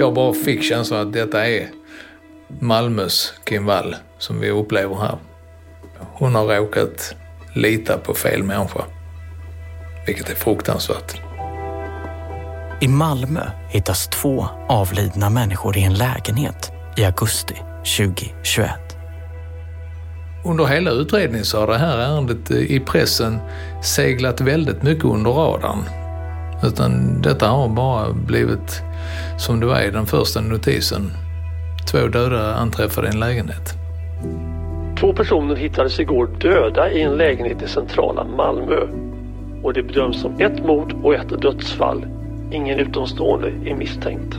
Jag bara fick känslan att detta är Malmös Kim Wall som vi upplever här. Hon har råkat lita på fel människa. Vilket är fruktansvärt. I Malmö hittas två avlidna människor i en lägenhet i augusti 2021. Under hela utredningen så har det här ärendet i pressen seglat väldigt mycket under radarn. Utan detta har bara blivit som det var i den första notisen. Två döda anträffade i en lägenhet. Två personer hittades igår döda i en lägenhet i centrala Malmö. Och det bedöms som ett mord och ett dödsfall. Ingen utomstående är misstänkt.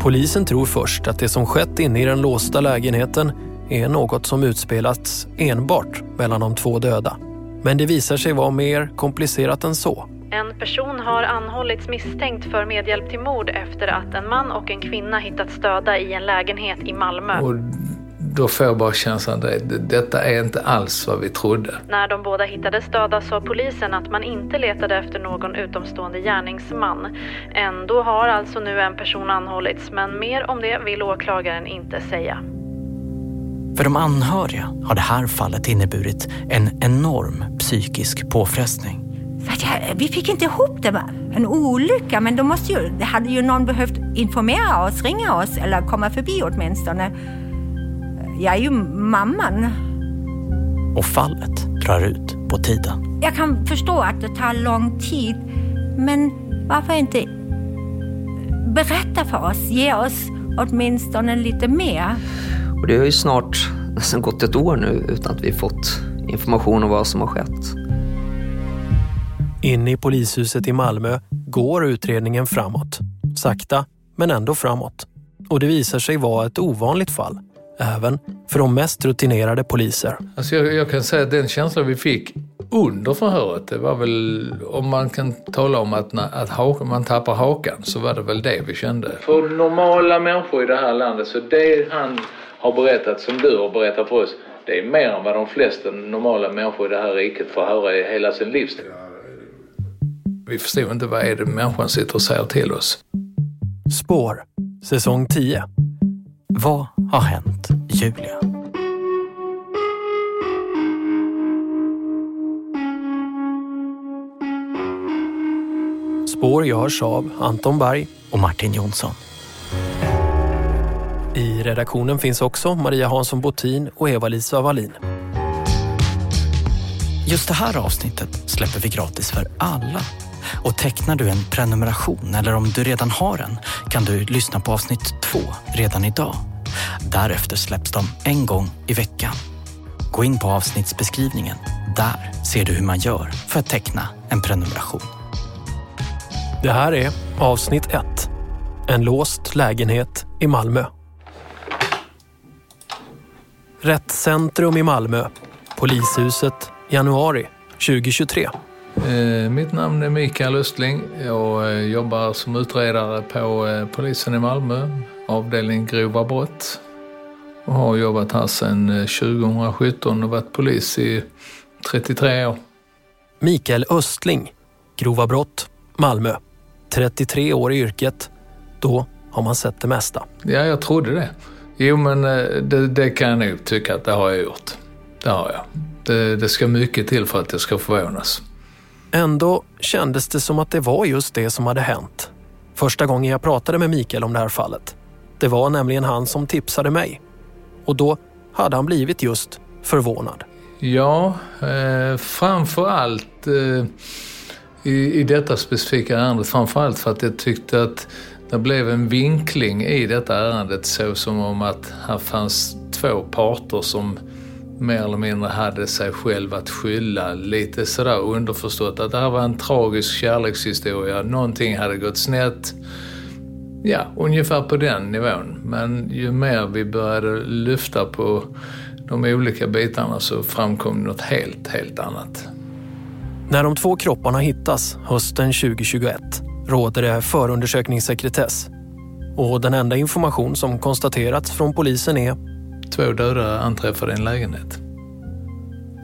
Polisen tror först att det som skett inne i den låsta lägenheten är något som utspelats enbart mellan de två döda. Men det visar sig vara mer komplicerat än så. En person har anhållits misstänkt för medhjälp till mord efter att en man och en kvinna hittats döda i en lägenhet i Malmö. Och då får jag bara känslan att detta är inte alls vad vi trodde. När de båda hittades döda sa polisen att man inte letade efter någon utomstående gärningsman. Ändå har alltså nu en person anhållits, men mer om det vill åklagaren inte säga. För de anhöriga har det här fallet inneburit en enorm psykisk påfrestning. Jag, vi fick inte ihop det. En olycka, men då måste ju, det hade ju någon behövt informera oss, ringa oss eller komma förbi åtminstone. Jag är ju mamman. Och fallet drar ut på tiden. Jag kan förstå att det tar lång tid, men varför inte berätta för oss, ge oss åtminstone lite mer? Och det har ju snart nästan gått ett år nu utan att vi fått information om vad som har skett. Inne i polishuset i Malmö går utredningen framåt. Sakta, men ändå framåt. Och det visar sig vara ett ovanligt fall. Även för de mest rutinerade poliser. Alltså jag, jag kan säga att den känslan vi fick under förhöret, det var väl, om man kan tala om att, att ha, man tappar hakan, så var det väl det vi kände. För normala människor i det här landet, så det han har berättat, som du har berättat för oss, det är mer än vad de flesta normala människor i det här riket får höra i hela sin livstid. Vi förstod inte vad är det människan sitter och säger till oss. Spår, säsong 10. Vad har hänt Julia? Spår görs av Anton Berg och Martin Jonsson. I redaktionen finns också Maria Hansson Botin och Eva-Lisa Wallin. Just det här avsnittet släpper vi gratis för alla. Och tecknar du en prenumeration eller om du redan har en kan du lyssna på avsnitt två redan idag. Därefter släpps de en gång i veckan. Gå in på avsnittsbeskrivningen. Där ser du hur man gör för att teckna en prenumeration. Det här är avsnitt 1. En låst lägenhet i Malmö. Rättscentrum i Malmö. Polishuset, januari 2023. Eh, mitt namn är Mikael Östling. Jag eh, jobbar som utredare på eh, polisen i Malmö, avdelning grova brott. Och har jobbat här sedan 2017 och varit polis i 33 år. Mikael Östling, grova brott, Malmö. 33 år i yrket. Då har man sett det mesta. Ja, jag trodde det. Jo, men det, det kan jag nog tycka att det har jag gjort. Det har jag. Det, det ska mycket till för att jag ska förvånas. Ändå kändes det som att det var just det som hade hänt. Första gången jag pratade med Mikael om det här fallet. Det var nämligen han som tipsade mig. Och då hade han blivit just förvånad. Ja, eh, framför allt eh, i, i detta specifika ärende, framför allt för att jag tyckte att det blev en vinkling i detta ärendet så som om att här fanns två parter som mer eller mindre hade sig själv att skylla. Lite sådär underförstått att det här var en tragisk kärlekshistoria. Någonting hade gått snett. Ja, ungefär på den nivån. Men ju mer vi började lyfta på de olika bitarna så framkom något helt, helt annat. När de två kropparna hittas hösten 2021 råder det förundersökningssekretess. Och den enda information som konstaterats från polisen är Två döda anträffade i en lägenhet.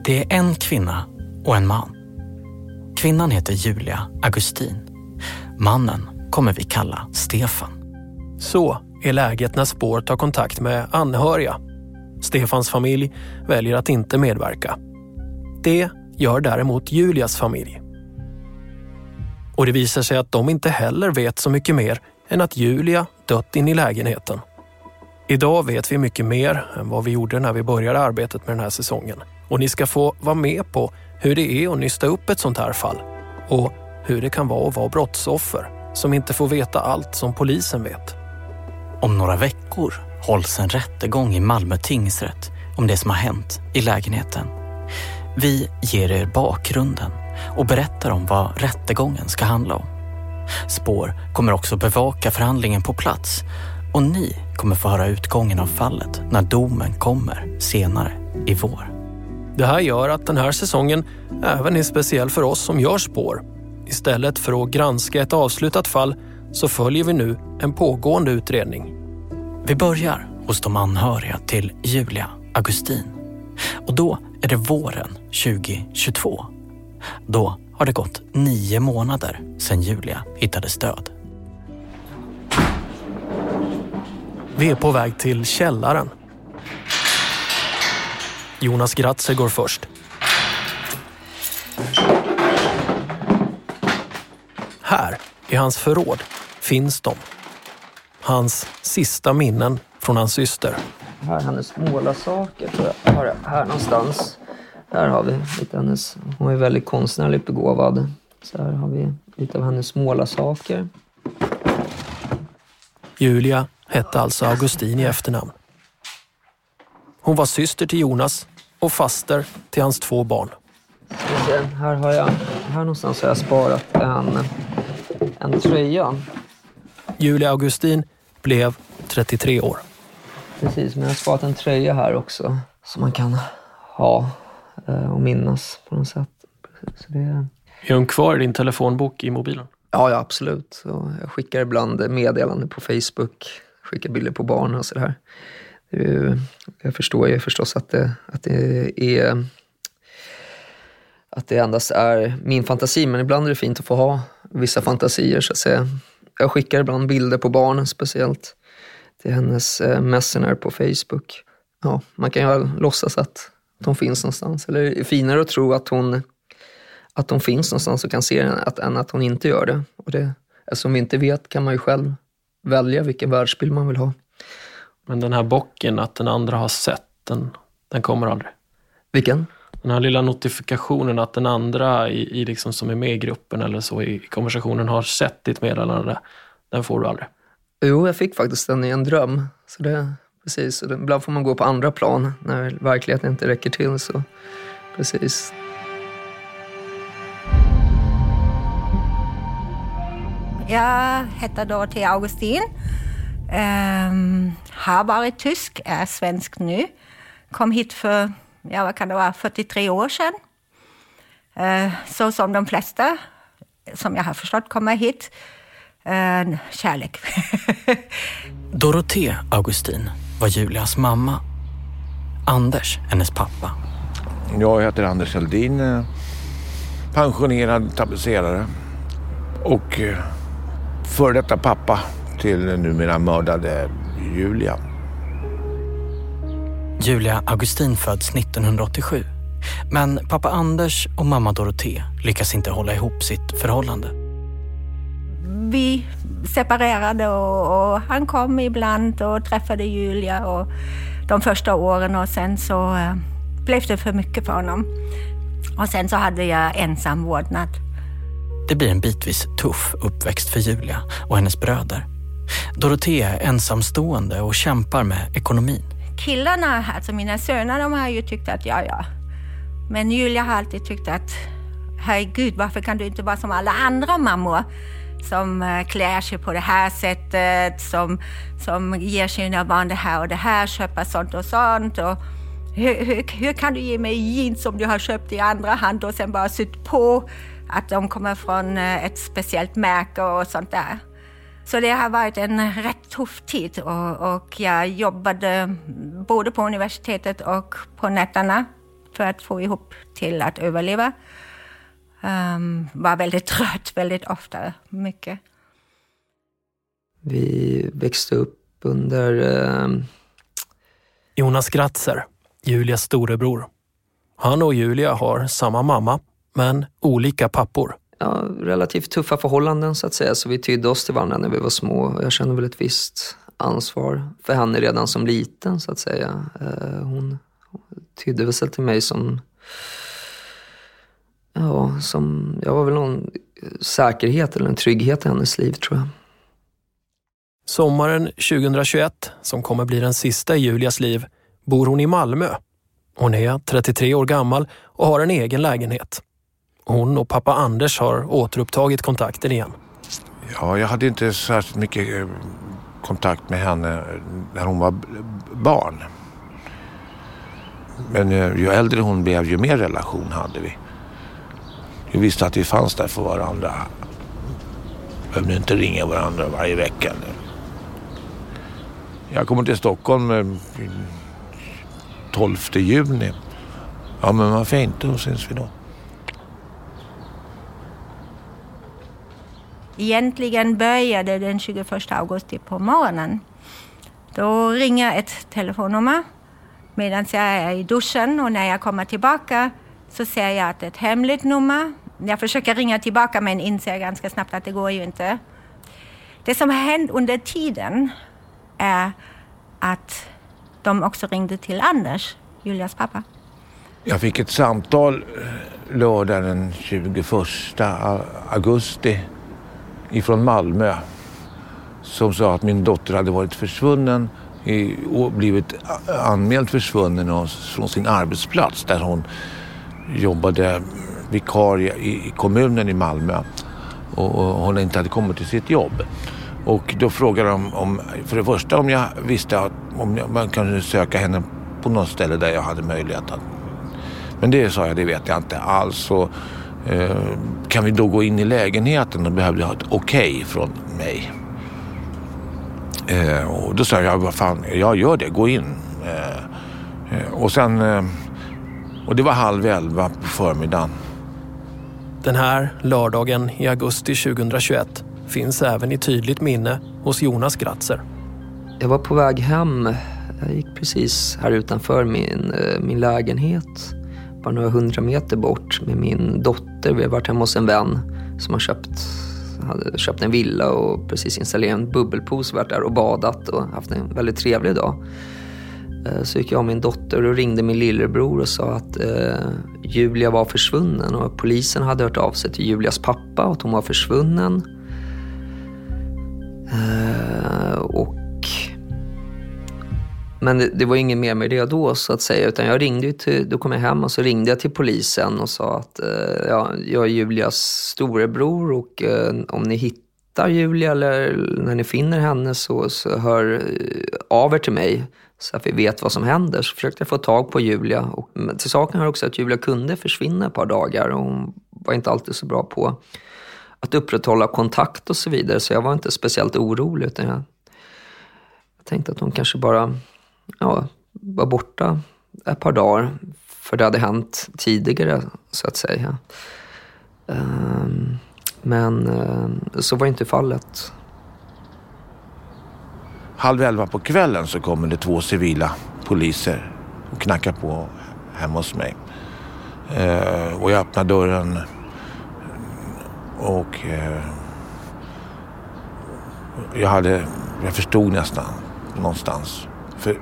Det är en kvinna och en man. Kvinnan heter Julia Augustin. Mannen kommer vi kalla Stefan. Så är läget när Spår tar kontakt med anhöriga. Stefans familj väljer att inte medverka. Det gör däremot Julias familj. Och det visar sig att de inte heller vet så mycket mer än att Julia dött in i lägenheten. Idag vet vi mycket mer än vad vi gjorde när vi började arbetet med den här säsongen. Och ni ska få vara med på hur det är att nysta upp ett sånt här fall och hur det kan vara att vara brottsoffer som inte får veta allt som polisen vet. Om några veckor hålls en rättegång i Malmö tingsrätt om det som har hänt i lägenheten. Vi ger er bakgrunden och berättar om vad rättegången ska handla om. Spår kommer också bevaka förhandlingen på plats och ni kommer få höra utgången av fallet när domen kommer senare i vår. Det här gör att den här säsongen även är speciell för oss som gör spår. Istället för att granska ett avslutat fall så följer vi nu en pågående utredning. Vi börjar hos de anhöriga till Julia Augustin. Och då är det våren 2022. Då har det gått nio månader sedan Julia hittades död. Vi är på väg till källaren. Jonas Gratzer går först. Här, i hans förråd, finns de. Hans sista minnen från hans syster. Här hennes målarsaker tror jag. Här, här någonstans. Här har vi lite hennes... Hon är väldigt konstnärligt begåvad. Så här har vi lite av hennes målarsaker. Julia hette alltså Augustin i efternamn. Hon var syster till Jonas och faster till hans två barn. Här har jag, här någonstans har jag sparat en, en tröja. Julia Augustin blev 33 år. Precis, men jag har sparat en tröja här också som man kan ha eh, och minnas på något sätt. Så det... Är hon kvar i din telefonbok i mobilen? Ja, ja absolut. Så jag skickar ibland meddelanden på Facebook, skickar bilder på barn och sådär. Jag förstår ju förstås att det, att det är att det endast är min fantasi, men ibland är det fint att få ha vissa fantasier så att säga. Jag skickar ibland bilder på barnen speciellt till hennes eh, messenger på Facebook. Ja, man kan ju låtsas att de finns någonstans. Eller det är finare att tro att hon, att hon finns någonstans och kan se den att, än att hon inte gör det. Och det. Eftersom vi inte vet kan man ju själv välja vilken världsbild man vill ha. Men den här bocken, att den andra har sett, den, den kommer aldrig? Vilken? Den här lilla notifikationen att den andra i, i liksom som är med i gruppen eller så i konversationen har sett ditt meddelande, den får du aldrig? Jo, jag fick faktiskt den i en dröm. Så det, precis, ibland får man gå på andra plan när verkligheten inte räcker till. Så, precis. Jag heter Dorothea Augustin. Um, har varit tysk, är svensk nu. Kom hit för, ja vad kan det vara, 43 år sedan. Uh, så som de flesta, som jag har förstått, kommer hit. Uh, kärlek. Dorothea Augustin var Julias mamma. Anders, hennes pappa. Jag heter Anders Heldin, eh, pensionerad tapetserare och eh, före detta pappa till numera mördade Julia. Julia Augustin föds 1987. Men pappa Anders och mamma Dorothea lyckas inte hålla ihop sitt förhållande. Vi separerade och, och han kom ibland och träffade Julia och de första åren och sen så uh, blev det för mycket för honom. Och sen så hade jag ensam vårdnad. Det blir en bitvis tuff uppväxt för Julia och hennes bröder. Dorothea är ensamstående och kämpar med ekonomin. killarna, alltså mina söner, de har ju tyckt att ja, ja. Men Julia har alltid tyckt att herregud, varför kan du inte vara som alla andra mammor? som eh, klär sig på det här sättet, som, som ger sina barn det här och det här, köper sånt och sånt. Och hur, hur, hur kan du ge mig jeans som du har köpt i andra hand och sen bara sytt på att de kommer från eh, ett speciellt märke och sånt där. Så det har varit en rätt tuff tid och, och jag jobbade både på universitetet och på nätterna för att få ihop till att överleva. Um, var väldigt trött väldigt ofta, mycket. Vi växte upp under... Uh... Jonas Gratzer, Julias storebror. Han och Julia har samma mamma, men olika pappor. Ja, relativt tuffa förhållanden så att säga, så vi tydde oss till varandra när vi var små. Jag känner väl ett visst ansvar för henne redan som liten så att säga. Uh, hon tydde väl sig till mig som ja, som, jag var väl någon säkerhet eller en trygghet i hennes liv tror jag. Sommaren 2021, som kommer bli den sista i Julias liv, bor hon i Malmö. Hon är 33 år gammal och har en egen lägenhet. Hon och pappa Anders har återupptagit kontakten igen. Ja, jag hade inte särskilt mycket eh, kontakt med henne när hon var barn. Men eh, ju äldre hon blev, ju mer relation hade vi. Vi visste att vi fanns där för varandra. Vi behövde inte ringa varandra varje vecka. Jag kommer till Stockholm eh, 12 juni. Ja, men varför inte? Då syns vi då. Egentligen började den 21 augusti på morgonen. Då ringer ett telefonnummer medan jag är i duschen och när jag kommer tillbaka så ser jag att det är ett hemligt nummer jag försöker ringa tillbaka men inser ganska snabbt att det går ju inte. Det som har hänt under tiden är att de också ringde till Anders, Julias pappa. Jag fick ett samtal eh, lördagen den 21 augusti ifrån Malmö som sa att min dotter hade varit försvunnen och blivit anmäld försvunnen från sin arbetsplats där hon jobbade vikarie i kommunen i Malmö och, hon inte hade kommit till sitt jobb. Och då frågade de om, för det första om jag visste att om jag, man kunde söka henne på något ställe där jag hade möjlighet att... Men det sa jag, det vet jag inte alls. Och, kan vi då gå in i lägenheten? Då behövde jag ha ett okej okay från mig. Eh, och då sa jag, vad fan, jag gör det, gå in. Eh, eh och sen... Eh, och det var halv elva på förmiddagen. Den här lördagen i augusti 2021 finns även i tydligt minne hos Jonas Gratzer. Jag var på väg hem. Jag gick precis här utanför min, eh, min lägenhet. Bara några hundra meter bort med min dotter. Vi har varit hemma hos en vän som har köpt, hade köpt en villa och precis installerat en bubbelpool. Varit där och badat och haft en väldigt trevlig dag. Eh, så gick jag och min dotter och ringde min lillebror och sa att eh, Julia var försvunnen och polisen hade hört av sig till Julias pappa och att hon var försvunnen. Eh, och men det, det, var inget mer med det då så att säga. Utan jag ringde ju till, då kom jag hem och så ringde jag till polisen och sa att eh, ja, jag är Julias storebror och eh, om ni hittar Julia eller när ni finner henne så, så hör eh, av er till mig så att vi vet vad som händer. Så försökte jag få tag på Julia. Och till saken hör också att Julia kunde försvinna ett par dagar och hon var inte alltid så bra på att upprätthålla kontakt och så vidare. Så jag var inte speciellt orolig utan jag, jag tänkte att hon kanske bara ja, var borta ett par dagar. För det hade hänt tidigare så att säga. Ehm, men eh, så var inte fallet halv elva på kvällen så kommer det två civila poliser och knackar på hemma hos mig. Eh, och jag öppnar dörren och eh, jag hade, jag förstod nästan någonstans. För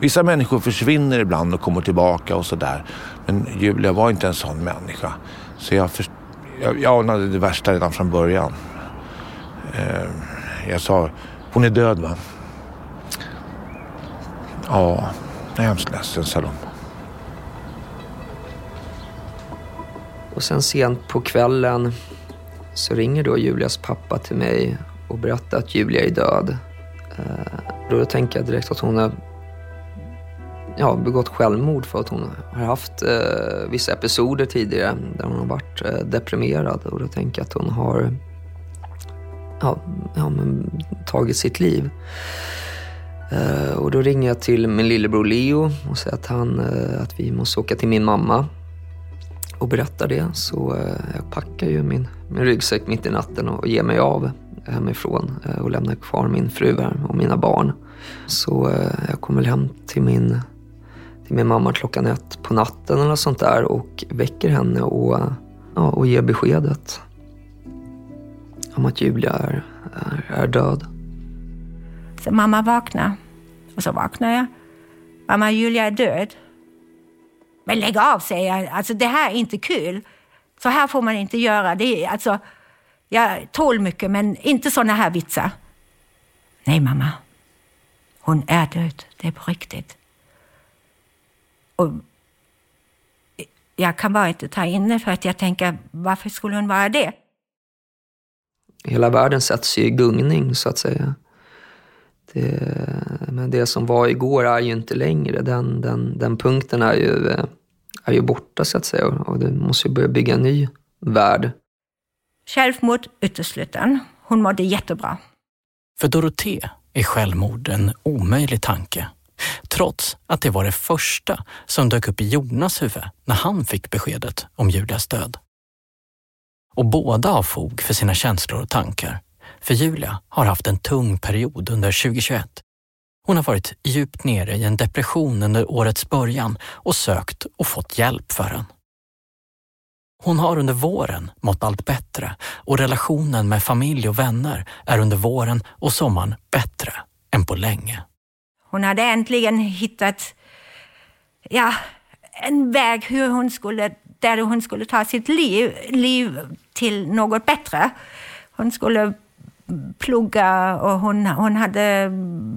vissa människor försvinner ibland och kommer tillbaka och sådär. Men Julia var inte en sån människa. Så jag, först, jag, jag anade det värsta redan från början. Eh, jag sa, hon är död va? Ja, Jag är hemskt ledsen, sa de. Och sen sent på kvällen så ringer då Julias pappa till mig och berättar att Julia är död. Eh, då tänker jag direkt att hon har ja, begått självmord för att hon har haft eh, vissa episoder tidigare där hon har varit eh, deprimerad och då tänker jag att hon har ja, ja, men, tagit sitt liv. Eh, och då ringer jag till min lillebror Leo och säger att, han, eh, att vi måste åka till min mamma och berättar det. Så eh, jag packar ju min, min ryggsäck mitt i natten och ger mig av hemifrån eh, och lämnar kvar min fru och mina barn. Så eh, jag kommer hem till min, till min mamma klockan ett på natten eller sånt där och väcker henne och, ja, och ger beskedet om att Julia är, är, är död. Så mamma vaknar. Och så vaknar jag. Mamma, Julia är död. Men lägg av, säger jag. Alltså, det här är inte kul. Så här får man inte göra. Det är, alltså, jag tål mycket, men inte såna här vitsar. Nej, mamma. Hon är död. Det är på riktigt. Och jag kan bara inte ta in det för att jag tänker, varför skulle hon vara det? Hela världen sätts ju i gungning, så att säga. Det, men det som var igår är ju inte längre. Den, den, den punkten är ju, eh, är ju borta, så att säga. Och det måste ju börja bygga en ny värld. Självmord utesluten. Hon mådde jättebra. För Dorothée är självmord en omöjlig tanke. Trots att det var det första som dök upp i Jonas huvud när han fick beskedet om Julias död. Och båda har fog för sina känslor och tankar. För Julia har haft en tung period under 2021. Hon har varit djupt nere i en depression under årets början och sökt och fått hjälp för den. Hon har under våren mått allt bättre och relationen med familj och vänner är under våren och sommaren bättre än på länge. Hon hade äntligen hittat ja, en väg hur hon skulle, där hon skulle ta sitt liv, liv till något bättre. Hon skulle plugga och hon, hon hade,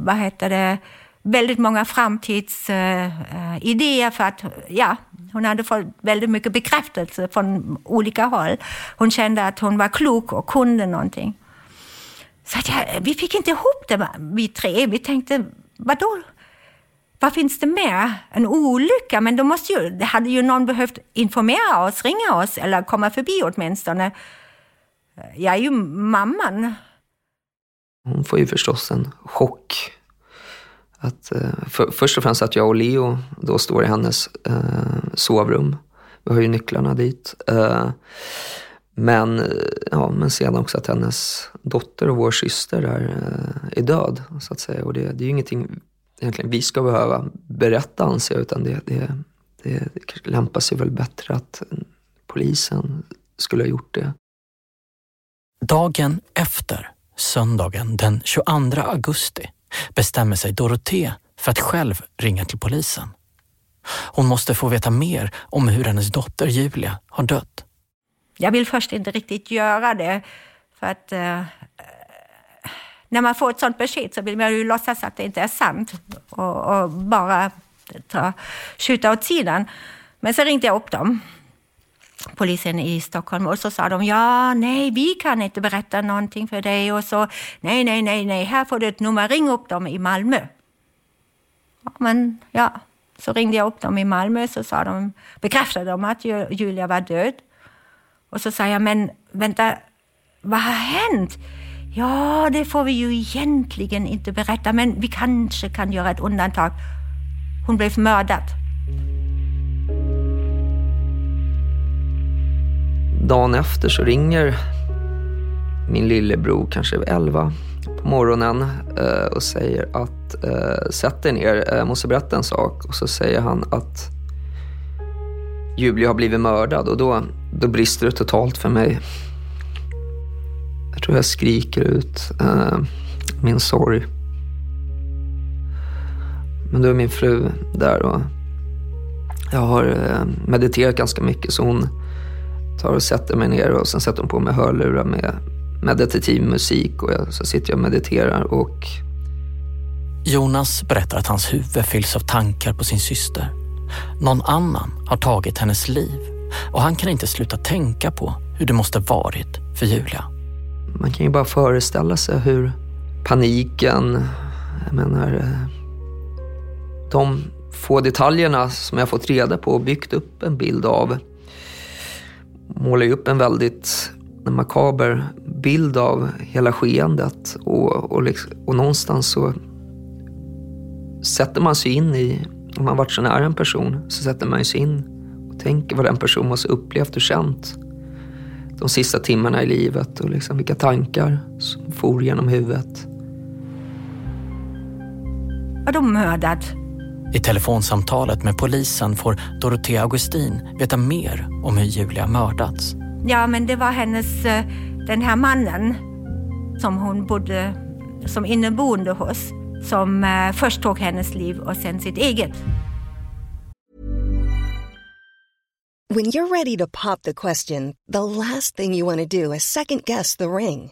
vad heter det, väldigt många framtidsidéer eh, eh, uh, för att, ja, hon hade fått väldigt mycket bekräftelse från olika håll. Hon kände att hon var klok och kunde någonting. Så att jag, vi fick inte ihop det, vi tre. Vi tänkte, vadå? Vad finns det mer? En olycka? Men då måste ju, det hade ju någon behövt informera oss, ringa oss eller komma förbi åtminstone. Jag är ju mamman. Hon får ju förstås en chock. Att, eh, för, först och främst att jag och Leo då står i hennes eh, sovrum. Vi har ju nycklarna dit. Eh, men, eh, ja, men sedan också att hennes dotter och vår syster är, eh, är död. Så att säga. Och det, det är ju ingenting egentligen vi ska behöva berätta anser jag. Utan det, det, det, det lämpar sig väl bättre att polisen skulle ha gjort det. Dagen efter, söndagen den 22 augusti, bestämmer sig Dorothée för att själv ringa till polisen. Hon måste få veta mer om hur hennes dotter Julia har dött. Jag vill först inte riktigt göra det, för att eh, när man får ett sånt besked så vill man ju låtsas att det inte är sant och, och bara ta, skjuta åt sidan. Men så ringde jag upp dem, polisen i Stockholm, och så sa de ja, nej, vi kan inte berätta någonting för dig och så nej, nej, nej, nej, här får du ett nummer, ring upp dem i Malmö. Ja, men ja, så ringde jag upp dem i Malmö så sa de, bekräftade de att Julia var död. Och så sa jag, men vänta, vad har hänt? Ja, det får vi ju egentligen inte berätta, men vi kanske kan göra ett undantag. Hon blev mördad. Dagen efter så ringer min lillebror, kanske 11 på morgonen eh, och säger att eh, sätt dig ner, eh, jag måste berätta en sak. Och så säger han att Julia har blivit mördad och då, då brister det totalt för mig. Jag tror jag skriker ut min sorg. Men då är min fru där och jag har mediterat ganska mycket så hon tar och sätter mig ner och sen sätter hon på mig hörlurar med meditativ musik och jag, så sitter jag och mediterar och Jonas berättar att hans huvud fylls av tankar på sin syster. Någon annan har tagit hennes liv och han kan inte sluta tänka på hur det måste varit för Julia. Man kan ju bara föreställa sig hur paniken, jag menar, eh, de få detaljerna som jag fått reda på och byggt upp en bild av målar ju upp en väldigt makaber bild av hela skeendet. Och, och, liksom, och någonstans så sätter man sig in i, om man varit så nära en person, så sätter man sig in och tänker vad den personen måste upplevt och känt de sista timmarna i livet och liksom vilka tankar som for genom huvudet. Var de mördad? I telefonsamtalet med polisen får Dorothea Augustin veta mer om hur Julia mördats. Ja, men det var hennes, eh, den här mannen som hon bodde som inneboende hos, som eh, först tog hennes liv och sen sitt eget. When you're ready to pop the question, the last thing you want to do is second guess the ring.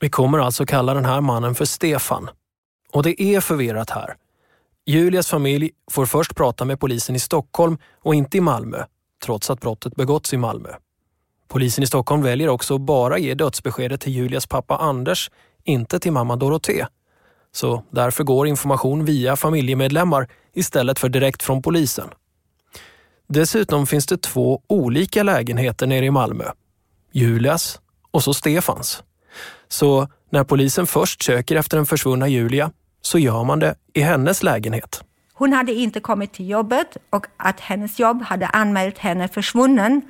Vi kommer alltså kalla den här mannen för Stefan. Och det är förvirrat här. Julias familj får först prata med polisen i Stockholm och inte i Malmö, trots att brottet begåtts i Malmö. Polisen i Stockholm väljer också att bara ge dödsbeskedet till Julias pappa Anders, inte till mamma Dorothée. Så därför går information via familjemedlemmar istället för direkt från polisen. Dessutom finns det två olika lägenheter nere i Malmö. Julias och så Stefans. Så när polisen först söker efter den försvunna Julia så gör man det i hennes lägenhet. Hon hade inte kommit till jobbet och att hennes jobb hade anmält henne försvunnen.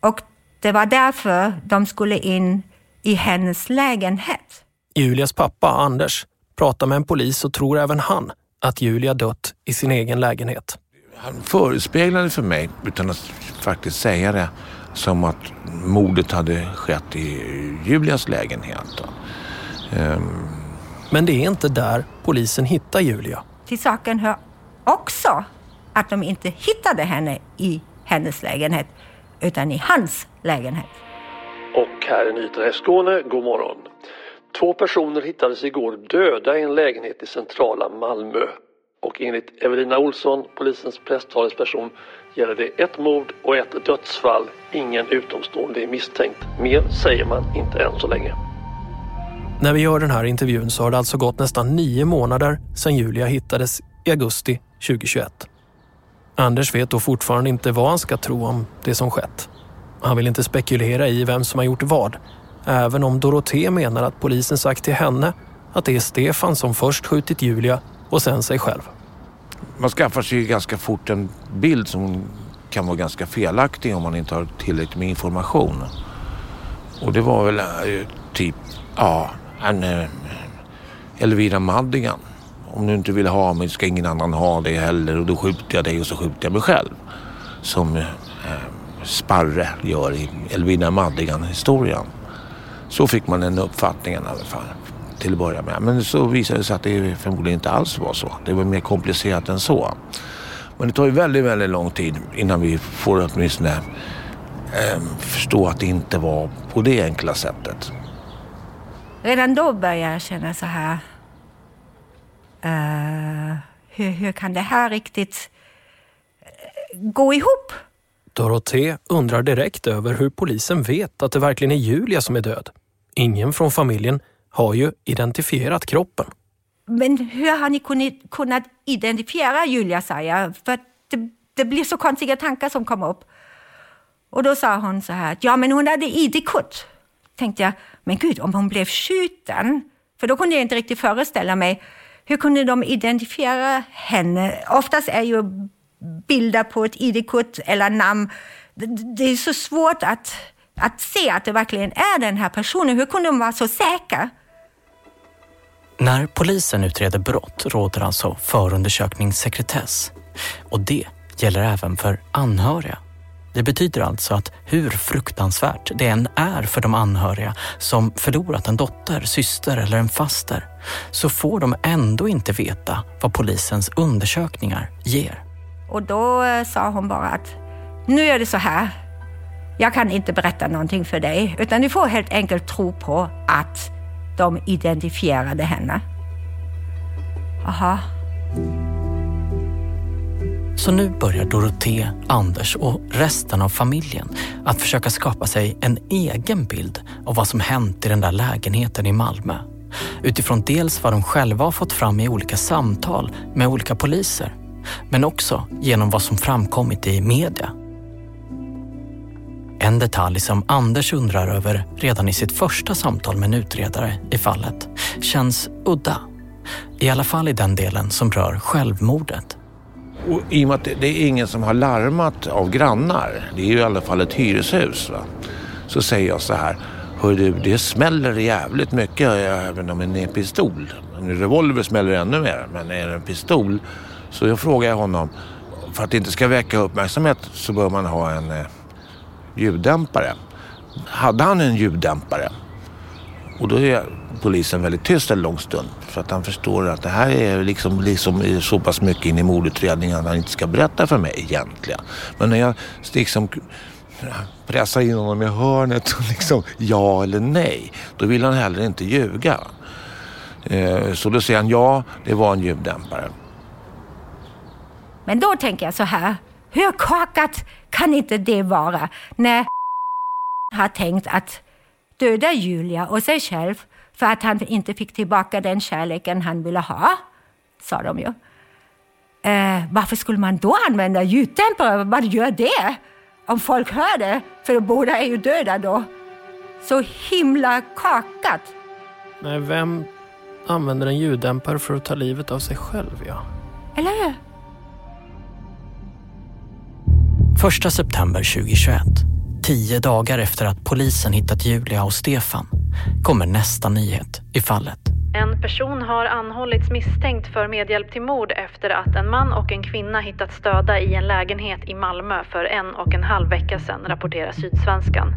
Och det var därför de skulle in i hennes lägenhet. Julias pappa Anders pratar med en polis och tror även han att Julia dött i sin egen lägenhet. Han förespeglade för mig, utan att faktiskt säga det, som att mordet hade skett i Julias lägenhet. Um... Men det är inte där polisen hittar Julia. Till saken hör också att de inte hittade henne i hennes lägenhet utan i hans lägenhet. Och här är nyheterna i Skåne. God morgon. Två personer hittades igår döda i en lägenhet i centrala Malmö. Och enligt Evelina Olsson, polisens presstalesperson, gäller det ett mord och ett dödsfall. Ingen utomstående är misstänkt. Mer säger man inte än så länge. När vi gör den här intervjun så har det alltså gått nästan nio månader sedan Julia hittades i augusti 2021. Anders vet då fortfarande inte vad han ska tro om det som skett. Han vill inte spekulera i vem som har gjort vad, även om Dorothée menar att polisen sagt till henne att det är Stefan som först skjutit Julia och sen sig själv. Man skaffar sig ganska fort en bild som kan vara ganska felaktig om man inte har tillräckligt med information. Och det var väl eh, typ, ja, en eh, Elvira Madigan om du inte vill ha mig ska ingen annan ha dig heller och då skjuter jag dig och så skjuter jag mig själv. Som eh, Sparre gör i Elvira Madigan-historien. Så fick man den uppfattningen i alla fall till att börja med. Men så visade det sig att det förmodligen inte alls var så. Det var mer komplicerat än så. Men det tar ju väldigt, väldigt lång tid innan vi får åtminstone eh, förstå att det inte var på det enkla sättet. Redan då började jag känna så här Uh, hur, hur kan det här riktigt uh, gå ihop? Dorothée undrar direkt över hur polisen vet att det verkligen är Julia som är död. Ingen från familjen har ju identifierat kroppen. Men hur har ni kunnat, kunnat identifiera Julia, sa jag? För det, det blir så konstiga tankar som kommer upp. Och då sa hon så här, ja men hon hade ID-kort. Tänkte jag, men gud om hon blev skjuten, för då kunde jag inte riktigt föreställa mig hur kunde de identifiera henne? Oftast är ju bilder på ett ID-kort eller namn, det är så svårt att, att se att det verkligen är den här personen. Hur kunde de vara så säkra? När polisen utreder brott råder alltså förundersökningssekretess. Och det gäller även för anhöriga. Det betyder alltså att hur fruktansvärt det än är för de anhöriga som förlorat en dotter, syster eller en faster så får de ändå inte veta vad polisens undersökningar ger. Och då eh, sa hon bara att nu är det så här. Jag kan inte berätta någonting för dig utan du får helt enkelt tro på att de identifierade henne. Aha. Så nu börjar Dorothée, Anders och resten av familjen att försöka skapa sig en egen bild av vad som hänt i den där lägenheten i Malmö. Utifrån dels vad de själva har fått fram i olika samtal med olika poliser, men också genom vad som framkommit i media. En detalj som Anders undrar över redan i sitt första samtal med en utredare i fallet känns udda. I alla fall i den delen som rör självmordet. Och I och med att det är ingen som har larmat av grannar, det är ju i alla fall ett hyreshus, va? så säger jag så här. Hör du, det smäller jävligt mycket eh, även om det är en pistol. En revolver smäller ännu mer, men är det en pistol så jag frågar honom, för att det inte ska väcka uppmärksamhet så bör man ha en eh, ljuddämpare. Hade han en ljuddämpare? Och då är polisen väldigt tyst en lång stund. För att han förstår att det här är liksom, liksom så pass mycket in i mordutredningen att han inte ska berätta för mig egentligen. Men när jag liksom pressar in honom i hörnet och liksom ja eller nej, då vill han heller inte ljuga. Eh, så då säger han ja, det var en ljuddämpare. Men då tänker jag så här, hur kakat kan inte det vara när har tänkt att döda Julia och sig själv för att han inte fick tillbaka den kärleken han ville ha, sa de ju. Eh, varför skulle man då använda ljuddämpare? Vad gör det? Om folk hör det, för båda är ju döda då. Så himla kakat. Nej, vem använder en ljuddämpare för att ta livet av sig själv, ja? Eller hur? 1 september 2021, tio dagar efter att polisen hittat Julia och Stefan, kommer nästa nyhet i fallet. En person har anhållits misstänkt för medhjälp till mord efter att en man och en kvinna hittats döda i en lägenhet i Malmö för en och en halv vecka sedan, rapporterar Sydsvenskan.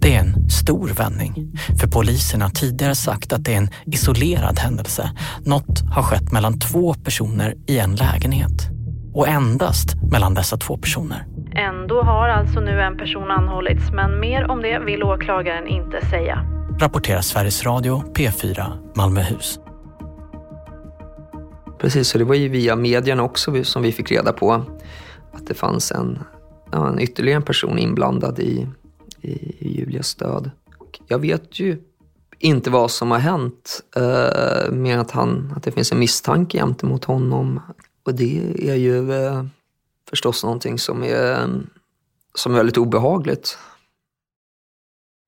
Det är en stor vändning, för polisen har tidigare sagt att det är en isolerad händelse. Något har skett mellan två personer i en lägenhet. Och endast mellan dessa två personer. Ändå har alltså nu en person anhållits, men mer om det vill åklagaren inte säga. Rapporterar Sveriges Radio P4 Malmöhus. Precis, så det var ju via medierna också som vi fick reda på att det fanns en, en ytterligare en person inblandad i, i Julias död. Jag vet ju inte vad som har hänt, eh, mer att, han, att det finns en misstanke gentemot honom. Och det är ju eh, förstås någonting som är, som är väldigt obehagligt.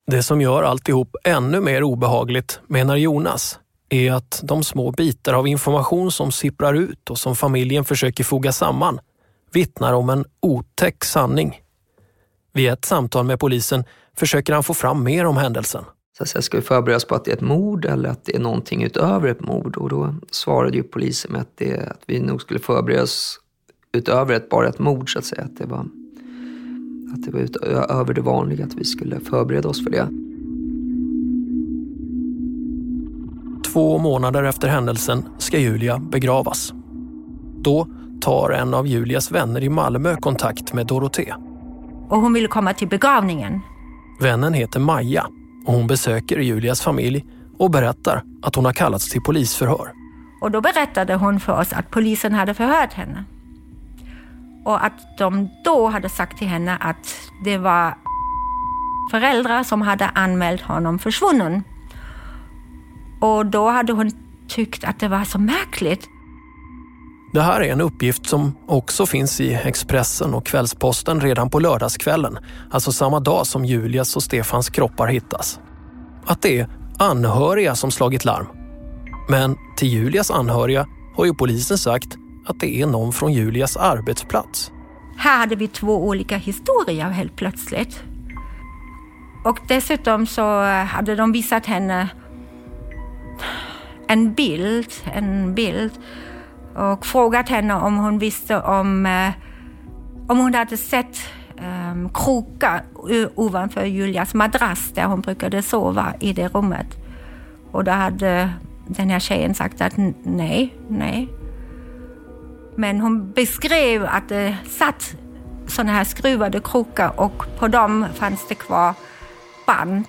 Det som gör alltihop ännu mer obehagligt, menar Jonas, är att de små bitar av information som sipprar ut och som familjen försöker foga samman vittnar om en otäck sanning. Vid ett samtal med polisen försöker han få fram mer om händelsen. Så jag ska vi förbereda oss på att det är ett mord eller att det är någonting utöver ett mord? Och då svarade ju polisen med att, det, att vi nog skulle förbereda oss utöver ett, bara ett mord så att säga. Att det var, att det var utöver det vanliga, att vi skulle förbereda oss för det. Två månader efter händelsen ska Julia begravas. Då tar en av Julias vänner i Malmö kontakt med Dorothée. Och hon ville komma till begravningen. Vännen heter Maja och hon besöker Julias familj och berättar att hon har kallats till polisförhör. Och då berättade hon för oss att polisen hade förhört henne. Och att de då hade sagt till henne att det var föräldrar som hade anmält honom försvunnen. Och då hade hon tyckt att det var så märkligt. Det här är en uppgift som också finns i Expressen och Kvällsposten redan på lördagskvällen, alltså samma dag som Julias och Stefans kroppar hittas. Att det är anhöriga som slagit larm. Men till Julias anhöriga har ju polisen sagt att det är någon från Julias arbetsplats. Här hade vi två olika historier helt plötsligt. Och dessutom så hade de visat henne en bild, en bild och frågat henne om hon visste om, eh, om hon hade sett um, krokar ovanför Julias madrass där hon brukade sova i det rummet. Och då hade den här tjejen sagt att nej, nej. Men hon beskrev att det satt sådana här skruvade krokar och på dem fanns det kvar band.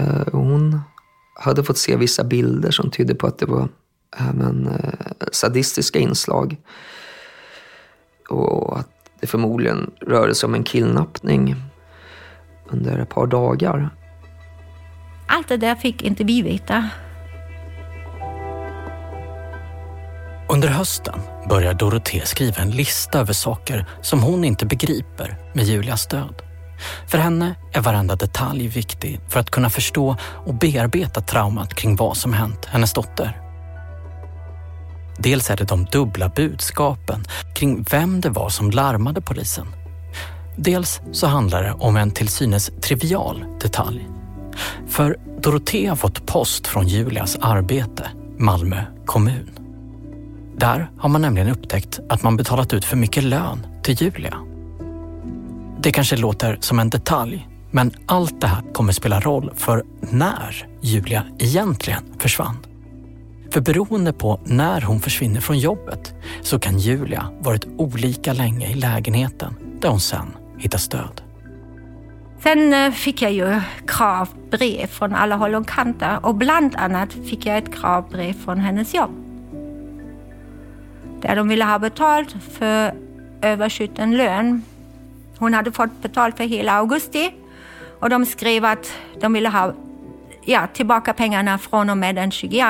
Uh, hon hade fått se vissa bilder som tydde på att det var även uh, sadistiska inslag. Och att det förmodligen rörde sig om en kidnappning under ett par dagar. Allt det där fick inte vi veta. Under hösten börjar Dorothée skriva en lista över saker som hon inte begriper med Julias död. För henne är varenda detalj viktig för att kunna förstå och bearbeta traumat kring vad som hänt hennes dotter. Dels är det de dubbla budskapen kring vem det var som larmade polisen. Dels så handlar det om en till synes trivial detalj. För Dorotea har fått post från Julias arbete, Malmö kommun. Där har man nämligen upptäckt att man betalat ut för mycket lön till Julia. Det kanske låter som en detalj, men allt det här kommer spela roll för när Julia egentligen försvann. För beroende på när hon försvinner från jobbet så kan Julia varit olika länge i lägenheten där hon sen hittas död. Sen eh, fick jag ju kravbrev från alla håll och kanter och bland annat fick jag ett kravbrev från hennes jobb. Där de ville ha betalt för överskjuten lön. Hon hade fått betalt för hela augusti och de skrev att de ville ha ja, tillbaka pengarna från och med den 22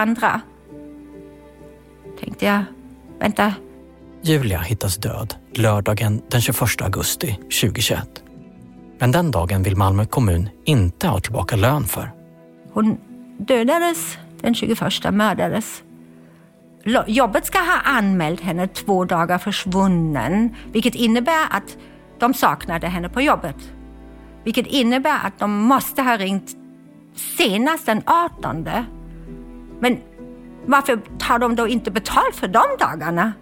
tänkte jag, vänta. Julia hittas död lördagen den 21 augusti 2021. Men den dagen vill Malmö kommun inte ha tillbaka lön för. Hon dödades den 21, mördades. Jobbet ska ha anmält henne två dagar försvunnen, vilket innebär att de saknade henne på jobbet. Vilket innebär att de måste ha ringt senast den 18. Men varför tar de då inte betalt för de dagarna?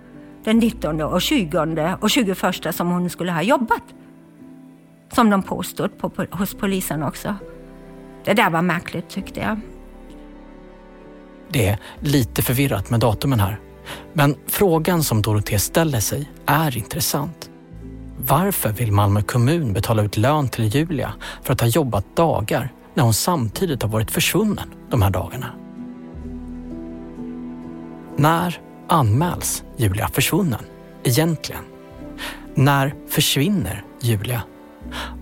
Den 19 och 20 och 21 som hon skulle ha jobbat. Som de påstod på, hos polisen också. Det där var märkligt tyckte jag. Det är lite förvirrat med datumen här. Men frågan som Dorothée ställer sig är intressant. Varför vill Malmö kommun betala ut lön till Julia för att ha jobbat dagar när hon samtidigt har varit försvunnen de här dagarna? När anmäls Julia försvunnen egentligen? När försvinner Julia?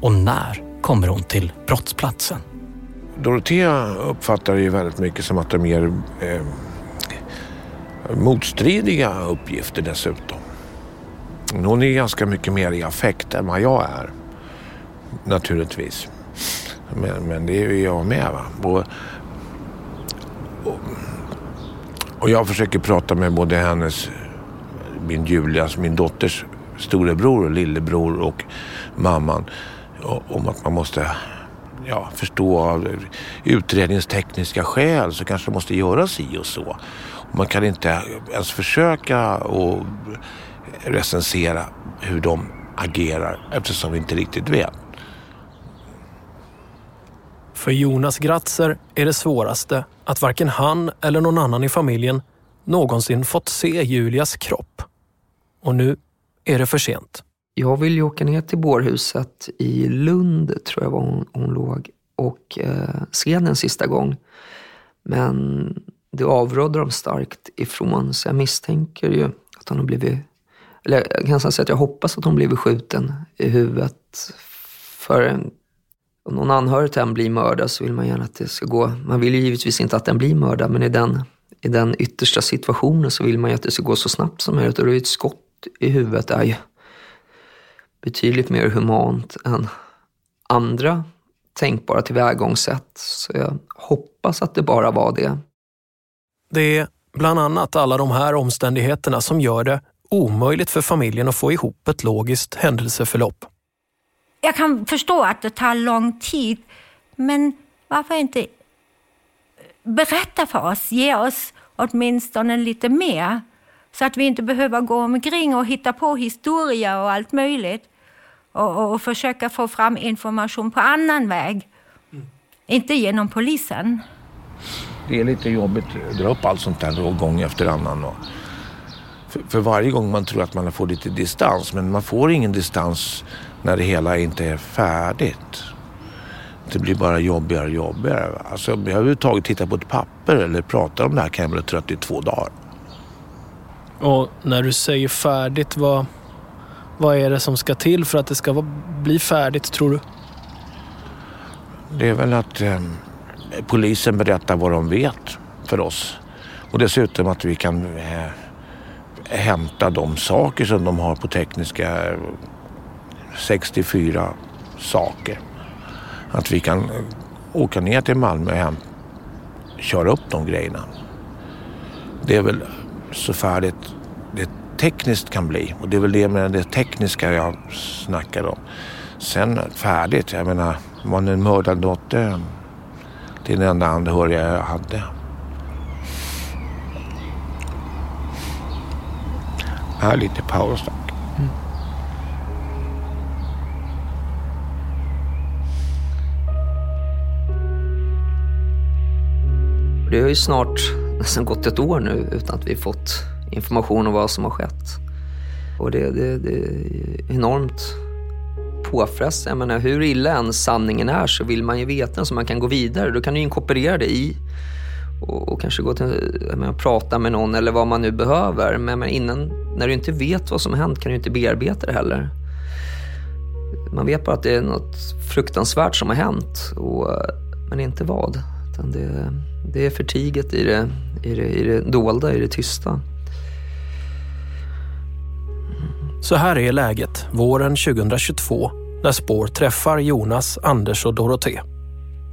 Och när kommer hon till brottsplatsen? Dorotea uppfattar det ju väldigt mycket som att de ger eh, motstridiga uppgifter dessutom. Hon är ganska mycket mer i affekt än vad jag är. Naturligtvis. Men, men det är ju jag med. Va? Och, och, och jag försöker prata med både hennes, min Julias, alltså min dotters storebror och lillebror och mamman om att man måste ja, förstå av utredningstekniska skäl så kanske man måste göra si och så. Man kan inte ens försöka och recensera hur de agerar eftersom vi inte riktigt vet. För Jonas Gratzer är det svåraste att varken han eller någon annan i familjen någonsin fått se Julias kropp. Och nu är det för sent. Jag vill ju åka ner till bårhuset i Lund, tror jag var hon, hon låg, och eh, se den sista gång. Men det avrådde de starkt ifrån, så jag misstänker ju att hon har blivit... Eller jag kan säga att jag hoppas att hon blivit skjuten i huvudet. För om någon anhörig till en blir mördad så vill man gärna att det ska gå... Man vill ju givetvis inte att den blir mördad, men i den, i den yttersta situationen så vill man ju att det ska gå så snabbt som möjligt. Och då är ett skott i huvudet är ju betydligt mer humant än andra tänkbara tillvägagångssätt. Så jag hoppas att det bara var det. Det är bland annat alla de här omständigheterna som gör det omöjligt för familjen att få ihop ett logiskt händelseförlopp. Jag kan förstå att det tar lång tid, men varför inte berätta för oss, ge oss åtminstone lite mer Så att vi inte behöver gå omkring och hitta på historia och allt möjligt. Och, och, och försöka få fram information på annan väg. Mm. Inte genom polisen. Det är lite jobbigt att dra upp allt sånt där gång efter annan. Och för, för, varje gång man tror att man får lite distans. Men man får ingen distans när det hela inte är färdigt. Det blir bara jobbigare och jobbigare. Alltså, jag överhuvudtaget titta på ett papper eller prata om det här kan jag bli trött i två dagar. Och när du säger färdigt, vad, vad är det som ska till för att det ska bli färdigt tror du? Det är väl att eh, polisen berättar vad de vet för oss. Och dessutom att vi kan eh, hämta de saker som de har på tekniska 64 saker. Att vi kan eh, åka ner till Malmö och hem, köra upp de grejerna. Det är väl så färdigt det tekniskt kan bli. Och det är väl det med det tekniska jag snackar om. Sen färdigt, jag menar, man en mördad dotter till den enda anhöriga jag hade. Här lite paus. Mm. Det har ju snart nästan gått ett år nu utan att vi fått information om vad som har skett. Och det, det, det är enormt påfrestande. Jag menar, hur illa än sanningen är så vill man ju veta den så man kan gå vidare. Då kan du inkorporera det i och, och kanske gå till, menar, prata med någon eller vad man nu behöver. Men, menar, innan, när du inte vet vad som har hänt kan du inte bearbeta det heller. Man vet bara att det är något fruktansvärt som har hänt, och, men inte vad. Utan det, det är förtiget i det, i, det, i det dolda, i det tysta. Så här är läget våren 2022 när Spår träffar Jonas, Anders och Dorothée.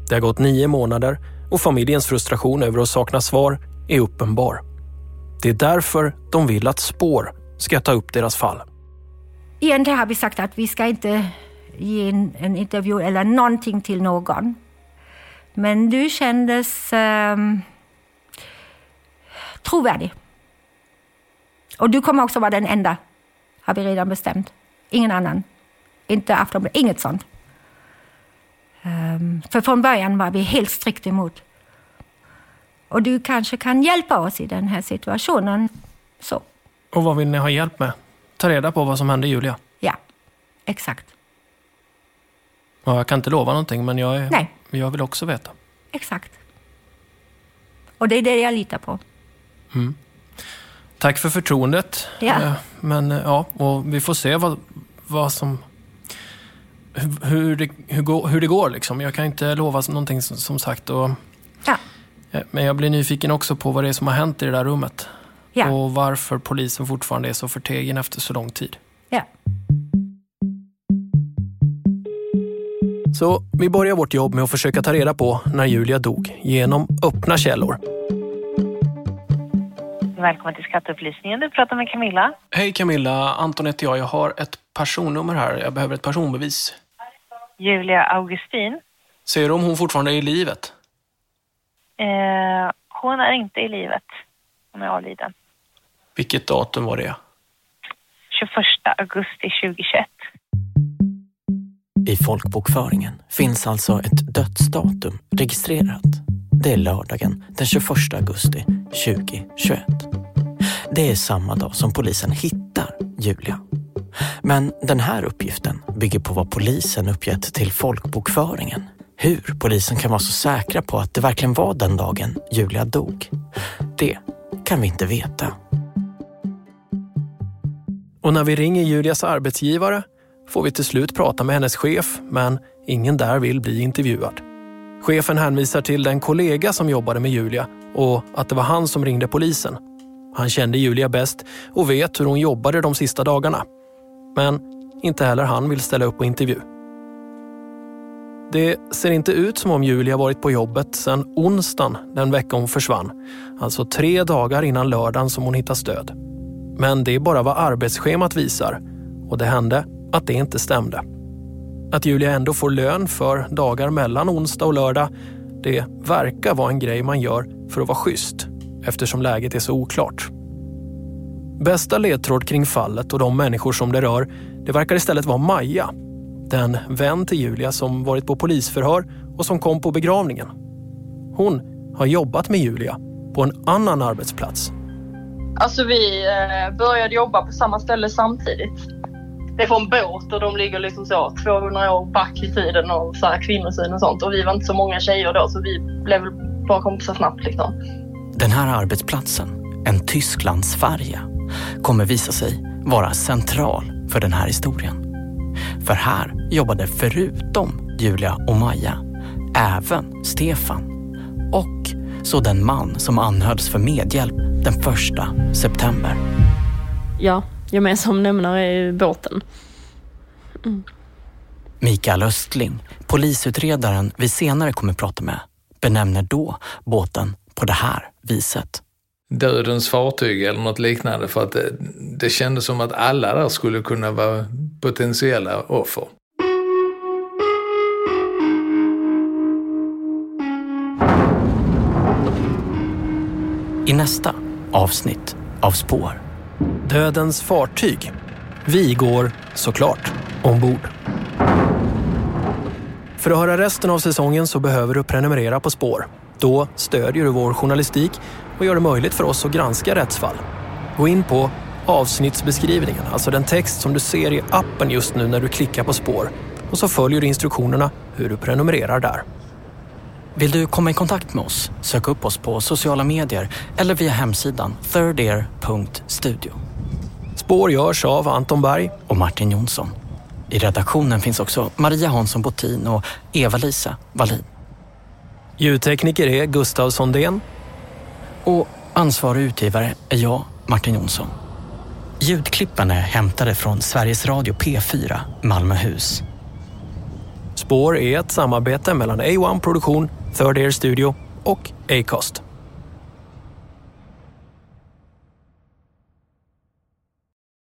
Det har gått nio månader och familjens frustration över att sakna svar är uppenbar. Det är därför de vill att Spår ska ta upp deras fall. Egentligen har vi sagt att vi ska inte ge en, en intervju eller någonting till någon. Men du kändes eh, trovärdig. Och du kommer också vara den enda, har vi redan bestämt. Ingen annan. Inte Aftonbladet, inget sånt. Um, för från början var vi helt strikt emot. Och du kanske kan hjälpa oss i den här situationen. Så. Och vad vill ni ha hjälp med? Ta reda på vad som hände Julia? Ja, exakt. Ja, jag kan inte lova någonting, men jag, är, Nej. Jag vill också veta. Exakt. Och det är det jag litar på. Mm. Tack för förtroendet. Ja. Eh, men eh, ja, och vi får se vad, vad som... Hur det, hur, hur det går liksom. Jag kan inte lova någonting som, som sagt. Och, ja. Eh, men jag blir nyfiken också på vad det är som har hänt i det där rummet. Ja. Och varför polisen fortfarande är så förtegen efter så lång tid. Ja. Så vi börjar vårt jobb med att försöka ta reda på när Julia dog genom öppna källor. Välkommen till skatteupplysningen. Du pratar med Camilla. Hej Camilla, Anton heter jag. Jag har ett personnummer här. Jag behöver ett personbevis. Julia Augustin. Ser du om hon fortfarande är i livet? Eh, hon är inte i livet. Hon är avliden. Vilket datum var det? 21 augusti 2021. I folkbokföringen finns alltså ett dödsdatum registrerat. Det är lördagen den 21 augusti 2021. Det är samma dag som polisen hittar Julia. Men den här uppgiften bygger på vad polisen uppgett till folkbokföringen. Hur polisen kan vara så säkra på att det verkligen var den dagen Julia dog, det kan vi inte veta. Och när vi ringer Julias arbetsgivare får vi till slut prata med hennes chef, men ingen där vill bli intervjuad. Chefen hänvisar till den kollega som jobbade med Julia och att det var han som ringde polisen. Han kände Julia bäst och vet hur hon jobbade de sista dagarna. Men inte heller han vill ställa upp på intervju. Det ser inte ut som om Julia varit på jobbet sedan onsdagen den vecka hon försvann. Alltså tre dagar innan lördagen som hon hittas död. Men det är bara vad arbetsschemat visar och det hände att det inte stämde. Att Julia ändå får lön för dagar mellan onsdag och lördag, det verkar vara en grej man gör för att vara schysst eftersom läget är så oklart. Bästa ledtråd kring fallet och de människor som det rör, det verkar istället vara Maja. Den vän till Julia som varit på polisförhör och som kom på begravningen. Hon har jobbat med Julia på en annan arbetsplats. Alltså vi eh, började jobba på samma ställe samtidigt. Det är en båt och de ligger liksom så 200 år back i tiden och så här kvinnosyn och sånt. Och vi var inte så många tjejer då så vi blev bara kompisar snabbt liksom. Den här arbetsplatsen, en Tysklandsfärja, kommer visa sig vara central för den här historien. För här jobbade förutom Julia och Maja även Stefan och så den man som anhölls för medhjälp den första september. Ja, gemensam nämnare är båten. Mm. Mikael Östling, polisutredaren vi senare kommer prata med, benämner då båten på det här viset. Dödens fartyg eller något liknande för att det, det kändes som att alla där skulle kunna vara potentiella offer. I nästa avsnitt av Spår. Dödens fartyg. Vi går såklart ombord. För att höra resten av säsongen så behöver du prenumerera på Spår. Då stödjer du vår journalistik och gör det möjligt för oss att granska rättsfall. Gå in på avsnittsbeskrivningen, alltså den text som du ser i appen just nu när du klickar på Spår och så följer du instruktionerna hur du prenumererar där. Vill du komma i kontakt med oss? Sök upp oss på sociala medier eller via hemsidan thirdair.studio. Spår görs av Anton Berg och Martin Jonsson. I redaktionen finns också Maria Hansson Botin och Eva-Lisa Wallin. Ljudtekniker är Gustav Sondén. Och ansvarig utgivare är jag, Martin Jonsson. Ljudklippen är hämtade från Sveriges Radio P4, Malmöhus. Spår är ett samarbete mellan A1 Produktion, Third Air Studio och Acast.